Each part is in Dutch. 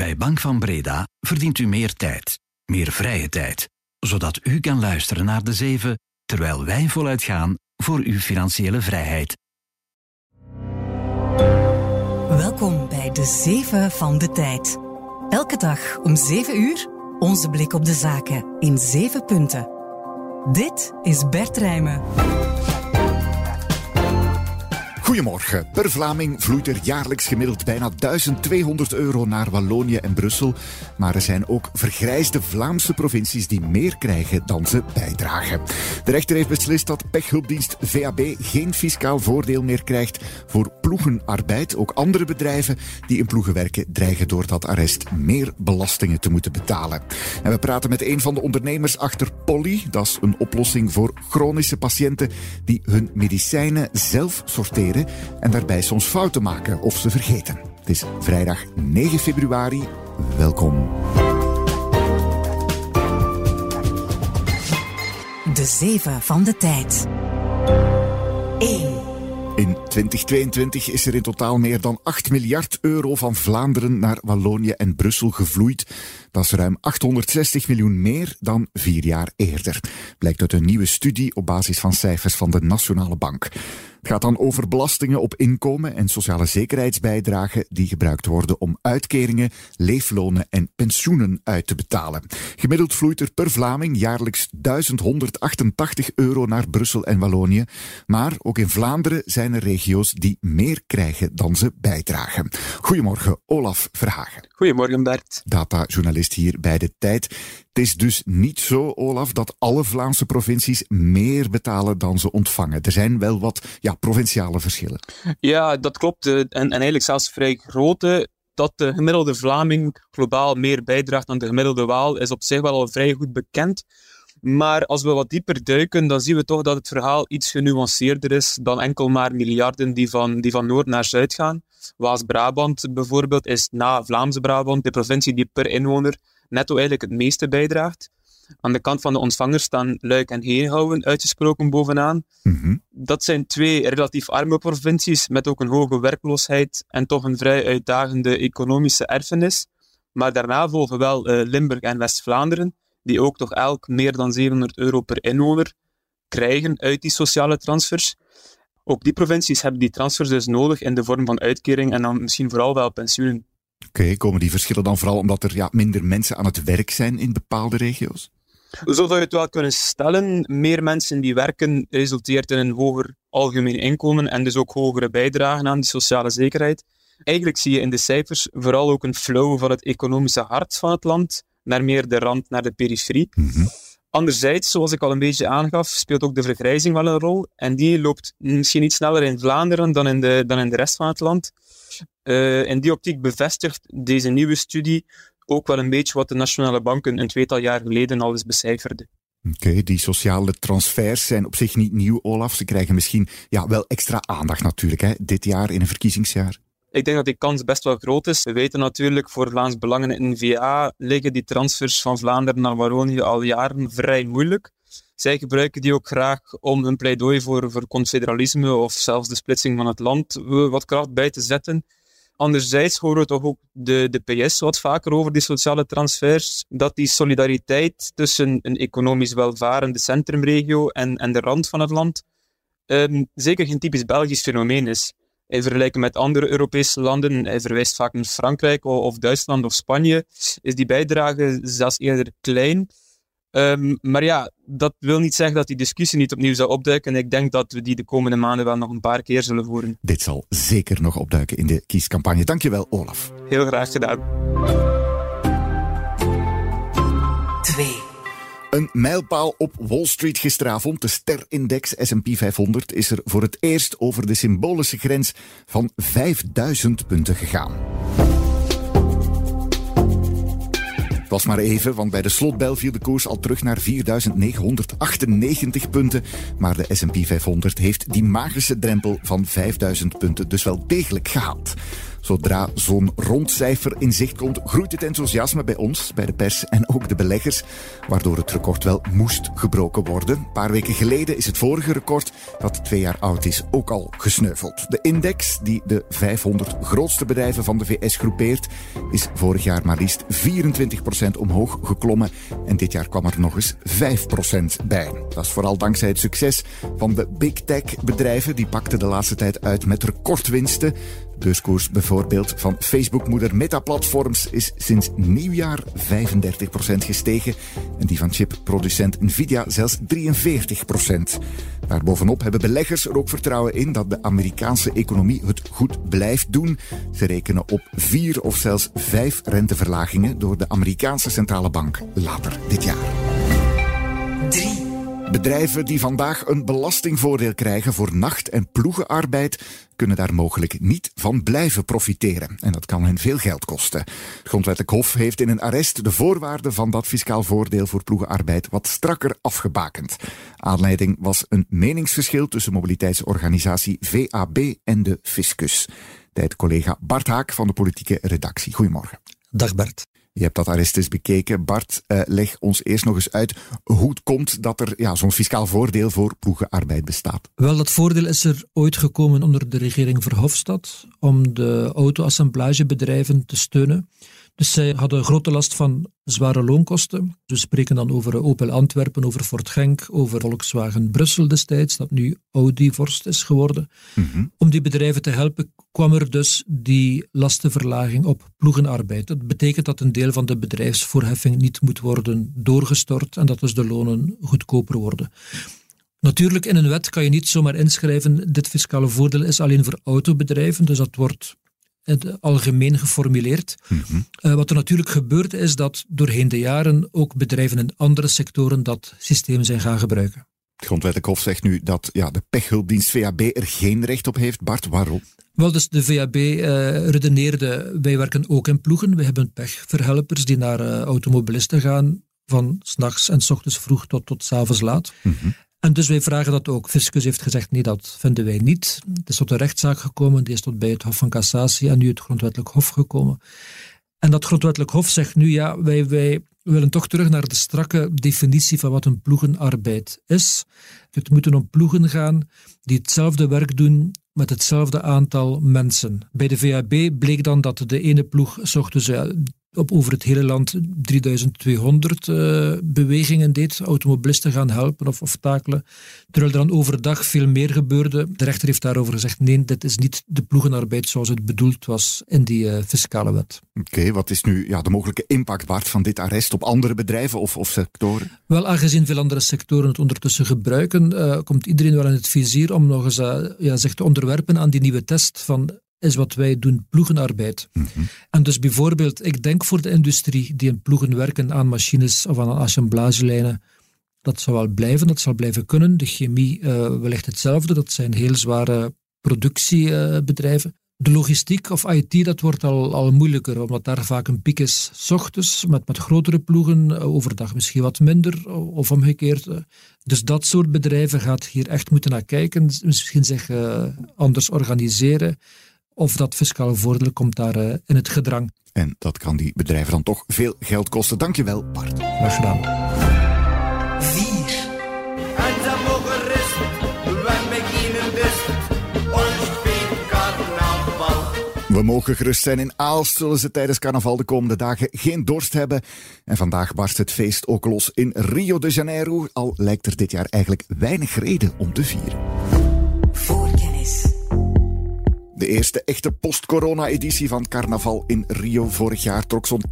Bij Bank van Breda verdient u meer tijd, meer vrije tijd, zodat u kan luisteren naar de zeven terwijl wij voluit gaan voor uw financiële vrijheid. Welkom bij de zeven van de tijd. Elke dag om 7 uur onze blik op de zaken in 7 punten. Dit is Bert Rijmen. Goedemorgen. Per Vlaming vloeit er jaarlijks gemiddeld bijna 1200 euro naar Wallonië en Brussel. Maar er zijn ook vergrijsde Vlaamse provincies die meer krijgen dan ze bijdragen. De rechter heeft beslist dat pechhulpdienst VAB geen fiscaal voordeel meer krijgt voor ploegenarbeid. Ook andere bedrijven die in ploegen werken dreigen door dat arrest meer belastingen te moeten betalen. En we praten met een van de ondernemers achter Polly. Dat is een oplossing voor chronische patiënten die hun medicijnen zelf sorteren en daarbij soms fouten maken of ze vergeten. Het is vrijdag 9 februari. Welkom. De zeven van de tijd. 1. In 2022 is er in totaal meer dan 8 miljard euro van Vlaanderen naar Wallonië en Brussel gevloeid. Dat is ruim 860 miljoen meer dan vier jaar eerder. Blijkt uit een nieuwe studie op basis van cijfers van de Nationale Bank. Het gaat dan over belastingen op inkomen en sociale zekerheidsbijdragen die gebruikt worden om uitkeringen, leeflonen en pensioenen uit te betalen. Gemiddeld vloeit er per Vlaming jaarlijks 1188 euro naar Brussel en Wallonië. Maar ook in Vlaanderen zijn er regio's die meer krijgen dan ze bijdragen. Goedemorgen, Olaf Verhagen. Goedemorgen, Bert. Datajournalist hier bij De Tijd. Het is dus niet zo, Olaf, dat alle Vlaamse provincies meer betalen dan ze ontvangen. Er zijn wel wat ja, provinciale verschillen. Ja, dat klopt. En, en eigenlijk zelfs vrij grote. Dat de gemiddelde Vlaming globaal meer bijdraagt dan de gemiddelde Waal, is op zich wel al vrij goed bekend. Maar als we wat dieper duiken, dan zien we toch dat het verhaal iets genuanceerder is dan enkel maar miljarden die van, die van noord naar zuid gaan. Waas-Brabant bijvoorbeeld is na Vlaams-Brabant de provincie die per inwoner netto eigenlijk het meeste bijdraagt. Aan de kant van de ontvangers staan Luik en Heenhouden uitgesproken bovenaan. Mhm. Dat zijn twee relatief arme provincies met ook een hoge werkloosheid en toch een vrij uitdagende economische erfenis. Maar daarna volgen wel eh, Limburg en West-Vlaanderen, die ook toch elk meer dan 700 euro per inwoner krijgen uit die sociale transfers. Ook die provincies hebben die transfers dus nodig in de vorm van uitkering en dan misschien vooral wel pensioenen. Oké, komen die verschillen dan vooral omdat er ja, minder mensen aan het werk zijn in bepaalde regio's? Zo zou je het wel kunnen stellen. Meer mensen die werken resulteert in een hoger algemeen inkomen en dus ook hogere bijdragen aan die sociale zekerheid. Eigenlijk zie je in de cijfers vooral ook een flow van het economische hart van het land naar meer de rand, naar de periferie. Mhm. Anderzijds, zoals ik al een beetje aangaf, speelt ook de vergrijzing wel een rol. En die loopt misschien iets sneller in Vlaanderen dan in de, dan in de rest van het land. Uh, in die optiek bevestigt deze nieuwe studie ook wel een beetje wat de nationale banken een tweetal jaar geleden al eens becijferden. Oké, die sociale transfers zijn op zich niet nieuw, Olaf. Ze krijgen misschien ja, wel extra aandacht natuurlijk, hè, dit jaar in een verkiezingsjaar. Ik denk dat die kans best wel groot is. We weten natuurlijk, voor Vlaams Belangen in VA liggen die transfers van Vlaanderen naar Wallonië al jaren vrij moeilijk. Zij gebruiken die ook graag om hun pleidooi voor, voor confederalisme of zelfs de splitsing van het land wat kracht bij te zetten. Anderzijds horen we toch ook de, de PS wat vaker over die sociale transfers, dat die solidariteit tussen een economisch welvarende centrumregio en, en de rand van het land um, zeker geen typisch Belgisch fenomeen is. In vergelijking met andere Europese landen, hij verwijst vaak naar Frankrijk of Duitsland of Spanje, is die bijdrage zelfs eerder klein. Um, maar ja, dat wil niet zeggen dat die discussie niet opnieuw zou opduiken. En ik denk dat we die de komende maanden wel nog een paar keer zullen voeren. Dit zal zeker nog opduiken in de kiescampagne. Dankjewel, Olaf. Heel graag gedaan. 2. Een mijlpaal op Wall Street gisteravond. De ster-index S&P 500 is er voor het eerst over de symbolische grens van 5000 punten gegaan. Was maar even, want bij de slotbel viel de koers al terug naar 4.998 punten. Maar de S&P 500 heeft die magische drempel van 5.000 punten dus wel degelijk gehaald. Zodra zo'n rond cijfer in zicht komt, groeit het enthousiasme bij ons, bij de pers en ook de beleggers, waardoor het record wel moest gebroken worden. Een paar weken geleden is het vorige record, dat twee jaar oud is, ook al gesneuveld. De index, die de 500 grootste bedrijven van de VS groepeert, is vorig jaar maar liefst 24% omhoog geklommen en dit jaar kwam er nog eens 5% bij. Dat is vooral dankzij het succes van de big tech bedrijven. Die pakten de laatste tijd uit met recordwinsten. Beurskoers bijvoorbeeld van Facebook-moeder Meta Platforms is sinds nieuwjaar 35% gestegen. En die van chipproducent Nvidia zelfs 43%. Daarbovenop hebben beleggers er ook vertrouwen in dat de Amerikaanse economie het goed blijft doen. Ze rekenen op vier of zelfs vijf renteverlagingen door de Amerikaanse centrale bank later dit jaar. 3. Bedrijven die vandaag een belastingvoordeel krijgen voor nacht- en ploegenarbeid kunnen daar mogelijk niet van blijven profiteren. En dat kan hen veel geld kosten. Het Grondwettelijk Hof heeft in een arrest de voorwaarden van dat fiscaal voordeel voor ploegenarbeid wat strakker afgebakend. Aanleiding was een meningsverschil tussen mobiliteitsorganisatie VAB en de fiscus. Tijd collega Bart Haak van de politieke redactie. Goedemorgen. Dag Bart. Je hebt dat arrest eens bekeken. Bart, uh, leg ons eerst nog eens uit hoe het komt dat er ja, zo'n fiscaal voordeel voor ploegenarbeid bestaat. Wel, dat voordeel is er ooit gekomen onder de regering Verhofstadt om de auto-assemblagebedrijven te steunen. Dus zij hadden grote last van zware loonkosten. We spreken dan over Opel Antwerpen, over Ford Genk, over Volkswagen Brussel destijds, dat nu Audi Vorst is geworden. Mhm. Om die bedrijven te helpen kwam er dus die lastenverlaging op ploegenarbeid. Dat betekent dat een deel van de bedrijfsvoorheffing niet moet worden doorgestort en dat dus de lonen goedkoper worden. Natuurlijk, in een wet kan je niet zomaar inschrijven, dit fiscale voordeel is alleen voor autobedrijven, dus dat wordt het algemeen geformuleerd. Mhm. Eh, wat er natuurlijk gebeurt is dat doorheen de jaren ook bedrijven in andere sectoren dat systeem zijn gaan gebruiken. Het Grondwettelijk Hof zegt nu dat ja, de pechhulpdienst VAB er geen recht op heeft. Bart, waarom? Wel, dus de VAB uh, eh, redeneerde, wij werken ook in ploegen. We hebben pechverhelpers die naar uh, automobilisten gaan van s'nachts en s ochtends vroeg tot, tot s avonds laat. Mhm. En dus wij vragen dat ook. Fiscus heeft gezegd, nee, dat vinden wij niet. Het is tot een rechtszaak gekomen, die is tot bij het Hof van Cassatie en nu het Grondwettelijk Hof gekomen. En dat Grondwettelijk Hof zegt nu, ja, wij, wij willen toch terug naar de strakke definitie van wat een ploegenarbeid is. Het moeten om ploegen gaan die hetzelfde werk doen met hetzelfde aantal mensen. Bij de VAB bleek dan dat de ene ploeg zochten ze op over het hele land 3200 uh, eh, bewegingen deed, automobilisten gaan helpen of, of takelen, terwijl er dan overdag veel meer gebeurde. De rechter heeft daarover gezegd, nee, dit is niet de ploegenarbeid zoals het bedoeld was in die uh, fiscale wet. Oké, wat is nu ja, de mogelijke impact, Bart, van dit arrest op andere bedrijven of, of sectoren? Wel, aangezien veel andere sectoren het ondertussen gebruiken, uh, komt iedereen wel in het vizier om nog eens ja, zich te onderwerpen aan die nieuwe test van is wat wij doen, ploegenarbeid. Mhm. En dus bijvoorbeeld, ik denk voor de industrie die in ploegen werken aan machines of aan assemblagelijnen, dat zal wel blijven, dat zal blijven kunnen. De chemie uh, wellicht hetzelfde, dat zijn heel zware productiebedrijven. de logistiek of IT, dat wordt al, al moeilijker, omdat daar vaak een piek is s ochtends, met, met grotere ploegen, eh, overdag misschien wat minder, of omgekeerd. Dus dat soort bedrijven gaat hier echt moeten naar kijken, misschien zich uh, anders organiseren of dat fiscale voordeel komt daar uh, in het gedrang. En dat kan die bedrijven dan toch veel geld kosten. Dankjewel, Bart. Graag gedaan. 4. We mogen gerust zijn. In Aalst zullen ze tijdens carnaval de komende dagen geen dorst hebben. En vandaag barst het feest ook los in Rio de Janeiro. Al lijkt er dit jaar eigenlijk weinig reden om te vieren. De eerste echte post-corona-editie van Carnaval in Rio vorig jaar trok zo'n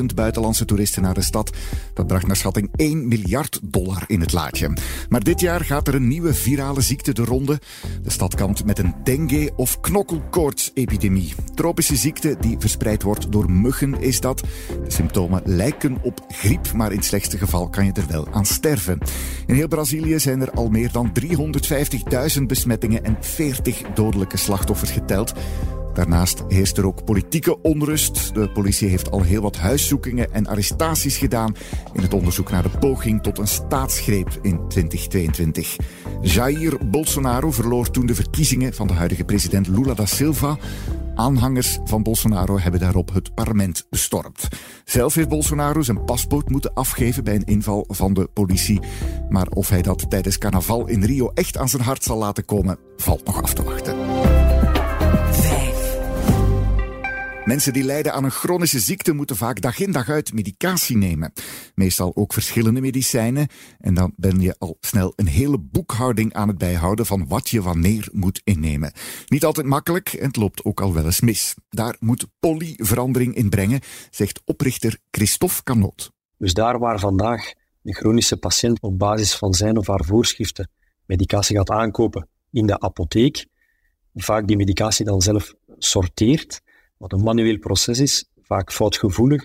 80.000 buitenlandse toeristen naar de stad. Dat bracht naar schatting 1 miljard dollar in het laadje. Maar dit jaar gaat er een nieuwe virale ziekte de ronde. De stad kampt met een dengue- of knokkelkoorts-epidemie. Tropische ziekte die verspreid wordt door muggen is dat. De symptomen lijken op griep, maar in het slechtste geval kan je er wel aan sterven. In heel Brazilië zijn er al meer dan 350.000 besmettingen en 40 dodelijke slachtoffers geteld. Daarnaast heerst er ook politieke onrust. De politie heeft al heel wat huiszoekingen en arrestaties gedaan in het onderzoek naar de poging tot een staatsgreep in 2022. Jair Bolsonaro verloor toen de verkiezingen van de huidige president Lula da Silva. Aanhangers van Bolsonaro hebben daarop het parlement bestormd. Zelf heeft Bolsonaro zijn paspoort moeten afgeven bij een inval van de politie. Maar of hij dat tijdens carnaval in Rio echt aan zijn hart zal laten komen, valt nog af te wachten. Mensen die lijden aan een chronische ziekte moeten vaak dag in dag uit medicatie nemen. Meestal ook verschillende medicijnen. En dan ben je al snel een hele boekhouding aan het bijhouden van wat je wanneer moet innemen. Niet altijd makkelijk en het loopt ook al wel eens mis. Daar moet Polly verandering in brengen, zegt oprichter Christophe Canot. Dus daar waar vandaag de chronische patiënt op basis van zijn of haar voorschriften medicatie gaat aankopen in de apotheek, vaak die medicatie dan zelf sorteert wat een manueel proces is, vaak foutgevoelig,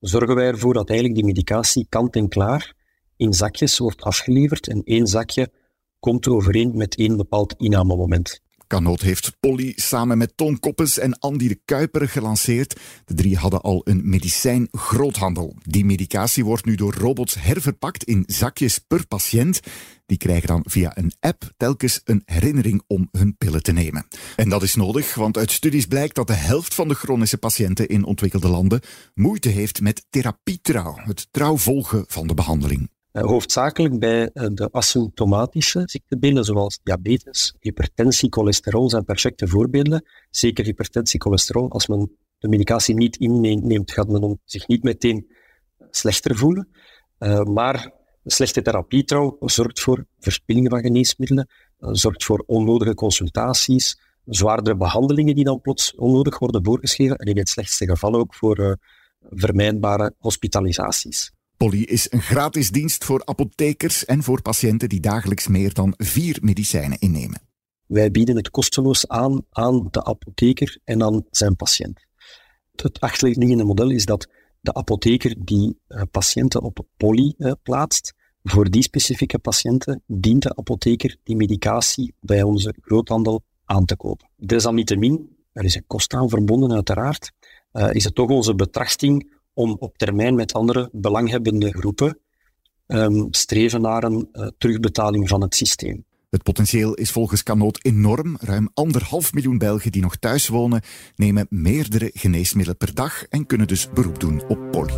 zorgen wij ervoor dat eigenlijk die medicatie kant en klaar in zakjes wordt afgeleverd en één zakje komt overeen met één bepaald innamemoment. Canoot heeft Polly samen met Tom Koppes en Andy de Kuiper gelanceerd. De drie hadden al een medicijn-groothandel. Die medicatie wordt nu door robots herverpakt in zakjes per patiënt. Die krijgen dan via een app telkens een herinnering om hun pillen te nemen. En dat is nodig, want uit studies blijkt dat de helft van de chronische patiënten in ontwikkelde landen moeite heeft met therapietrouw, het trouw volgen van de behandeling. Eh, hoofdzakelijk bij eh, de asymptomatische ziektebeelden, zoals diabetes, hypertensie, cholesterol, zijn perfecte voorbeelden. Zeker hypertensie, cholesterol. Als men de medicatie niet inneemt, gaat men zich niet meteen slechter voelen. Maar slechte therapietrouw zorgt voor verspillingen van geneesmiddelen, zorgt voor onnodige consultaties, zwaardere behandelingen die dan plots onnodig worden voorgeschreven en in het slechtste geval ook voor vermijdbare hospitalisaties. Polly is een gratis dienst voor apothekers en voor patiënten die dagelijks meer dan vier medicijnen innemen. Wij bieden het kosteloos aan aan de apotheker en aan zijn patiënt. Het achterliggende model is dat de apotheker die uh, patiënten op Polly uh, plaatst, voor die specifieke patiënten dient de apotheker die medicatie bij onze groothandel aan te kopen. Desalniettemin, er is een kost aan verbonden uiteraard, uh, is het toch onze betrachting om op termijn met andere belanghebbende groepen um, streven naar een uh, terugbetaling van het systeem. Het potentieel is volgens Canoot enorm. Ruim anderhalf miljoen Belgen die nog thuis wonen, nemen meerdere geneesmiddelen per dag en kunnen dus beroep doen op poli.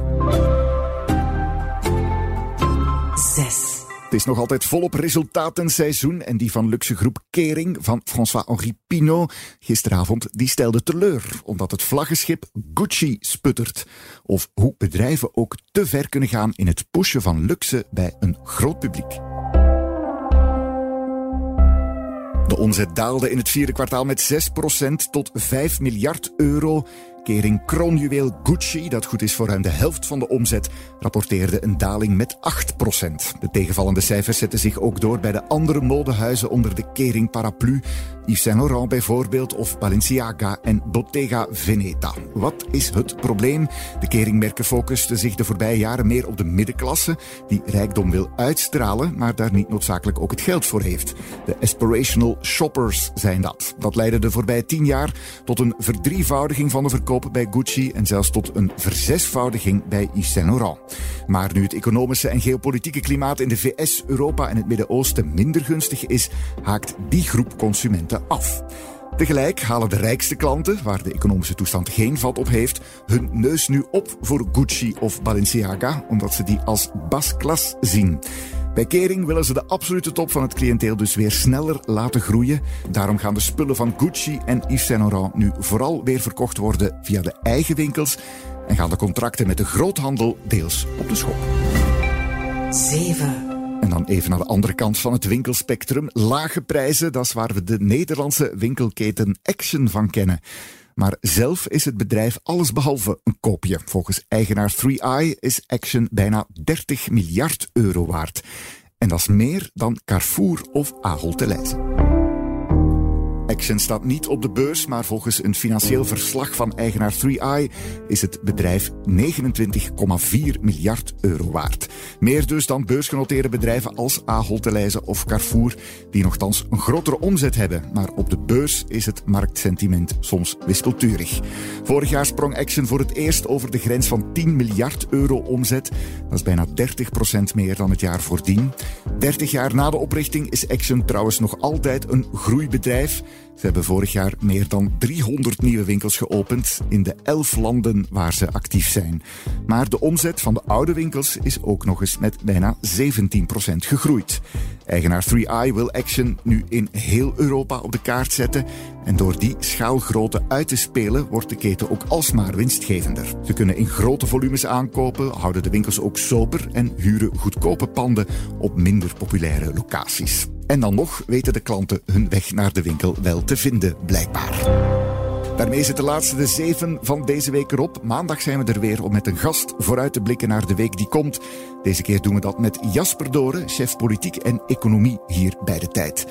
6. Het is nog altijd volop resultatenseizoen en die van luxe groep Kering van François-Henri Pinault gisteravond die stelde teleur omdat het vlaggenschip Gucci sputtert. Of hoe bedrijven ook te ver kunnen gaan in het pushen van luxe bij een groot publiek. De omzet daalde in het vierde kwartaal met 6% tot 5 miljard euro. Kering kroonjuweel Gucci, dat goed is voor ruim de helft van de omzet, rapporteerde een daling met 8%. De tegenvallende cijfers zetten zich ook door bij de andere modehuizen onder de Kering paraplu. Yves Saint Laurent bijvoorbeeld, of Balenciaga en Bottega Veneta. Wat is het probleem? De Keringmerken focusten zich de voorbije jaren meer op de middenklasse, die rijkdom wil uitstralen, maar daar niet noodzakelijk ook het geld voor heeft. De aspirational shoppers zijn dat. Dat leidde de voorbije tien jaar tot een verdrievoudiging van de verkoop bij Gucci en zelfs tot een verzesvoudiging bij Yves Saint Laurent. Maar nu het economische en geopolitieke klimaat in de VS, Europa en het Midden-Oosten minder gunstig is, haakt die groep consumenten af. Tegelijk halen de rijkste klanten, waar de economische toestand geen vat op heeft, hun neus nu op voor Gucci of Balenciaga, omdat ze die als basklas zien. Bij Kering willen ze de absolute top van het cliënteel dus weer sneller laten groeien. Daarom gaan de spullen van Gucci en Yves Saint Laurent nu vooral weer verkocht worden via de eigen winkels en gaan de contracten met de groothandel deels op de schop. 7. En dan even naar de andere kant van het winkelspectrum. Lage prijzen, dat is waar we de Nederlandse winkelketen Action van kennen. Maar zelf is het bedrijf allesbehalve een koopje. Volgens eigenaar 3i is Action bijna 30 miljard euro waard. En dat is meer dan Carrefour of Ahold Delhaize. Action staat niet op de beurs, maar volgens een financieel verslag van eigenaar 3i is het bedrijf 29,4 miljard euro waard. Meer dus dan beursgenoteerde bedrijven als Ahold Delhaize of Carrefour, die nogthans een grotere omzet hebben. Maar op de beurs is het marktsentiment soms wispelturig. Vorig jaar sprong Action voor het eerst over de grens van 10 miljard euro omzet. Dat is bijna 30% meer dan het jaar voordien. 30 jaar na de oprichting is Action trouwens nog altijd een groeibedrijf. Ze hebben vorig jaar meer dan 300 nieuwe winkels geopend in de 11 landen waar ze actief zijn. Maar de omzet van de oude winkels is ook nog eens met bijna 17% gegroeid. Eigenaar 3i wil Action nu in heel Europa op de kaart zetten. En door die schaalgrootte uit te spelen, wordt de keten ook alsmaar winstgevender. Ze kunnen in grote volumes aankopen, houden de winkels ook sober en huren goedkope panden op minder populaire locaties. En dan nog weten de klanten hun weg naar de winkel wel te vinden, blijkbaar. Daarmee zit de laatste de zeven van deze week erop. Maandag zijn we er weer om met een gast vooruit te blikken naar de week die komt. Deze keer doen we dat met Jasper Doren, chef politiek en economie hier bij de tijd.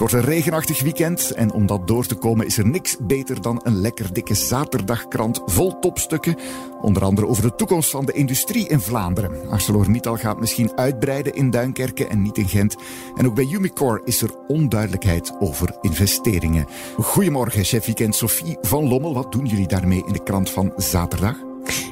Het wordt een regenachtig weekend en om dat door te komen is er niks beter dan een lekker dikke zaterdagkrant vol topstukken. Onder andere over de toekomst van de industrie in Vlaanderen. ArcelorMittal gaat misschien uitbreiden in Duinkerken en niet in Gent. En ook bij Umicore is er onduidelijkheid over investeringen. Goedemorgen, chef weekend Sophie van Lommel. Wat doen jullie daarmee in de krant van zaterdag?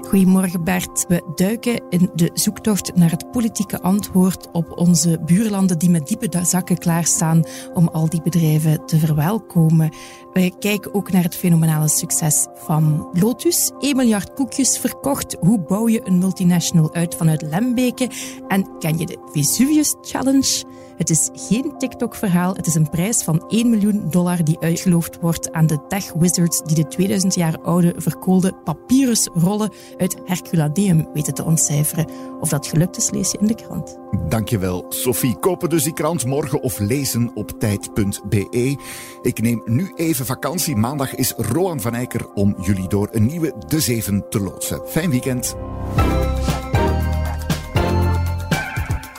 Goedemorgen Bert. We duiken in de zoektocht naar het politieke antwoord op onze buurlanden die met diepe zakken klaarstaan om al die bedrijven te verwelkomen. We kijken ook naar het fenomenale succes van Lotus. 1 miljard koekjes verkocht. Hoe bouw je een multinational uit vanuit Lembeke? En ken je de Vesuvius Challenge? Het is geen TikTok-verhaal. Het is een prijs van 1 miljoen dollar die uitgeloofd wordt aan de tech wizards die de 2000 jaar oude verkoolde papyrusrollen uit Herculaneum weten te ontcijferen. Of dat gelukt is, lees je in de krant. Dankjewel, Sophie. Kopen dus die krant morgen of lezen op tijd.be. Ik neem nu even vakantie. Maandag is Roan van Eycker om jullie door een nieuwe De Zeven te loodsen. Fijn weekend.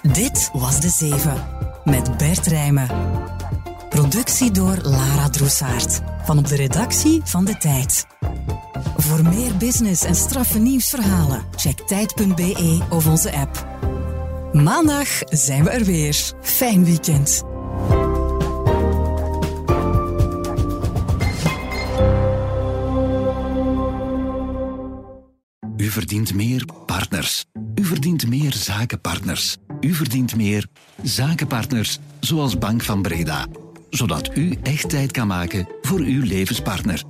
Dit was De Zeven met Bert Rijmen. Productie door Lara Droesaert van op de redactie van De Tijd. Voor meer business en straffe nieuwsverhalen, check tijd.be of onze app. Maandag zijn we er weer. Fijn weekend. U verdient meer partners. U verdient meer zakenpartners. U verdient meer zakenpartners, zoals Bank van Breda. Zodat u echt tijd kan maken voor uw levenspartner.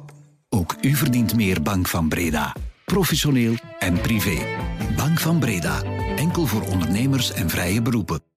Ook u verdient meer Bank van Breda. Professioneel en privé. Bank van Breda. Enkel voor ondernemers en vrije beroepen.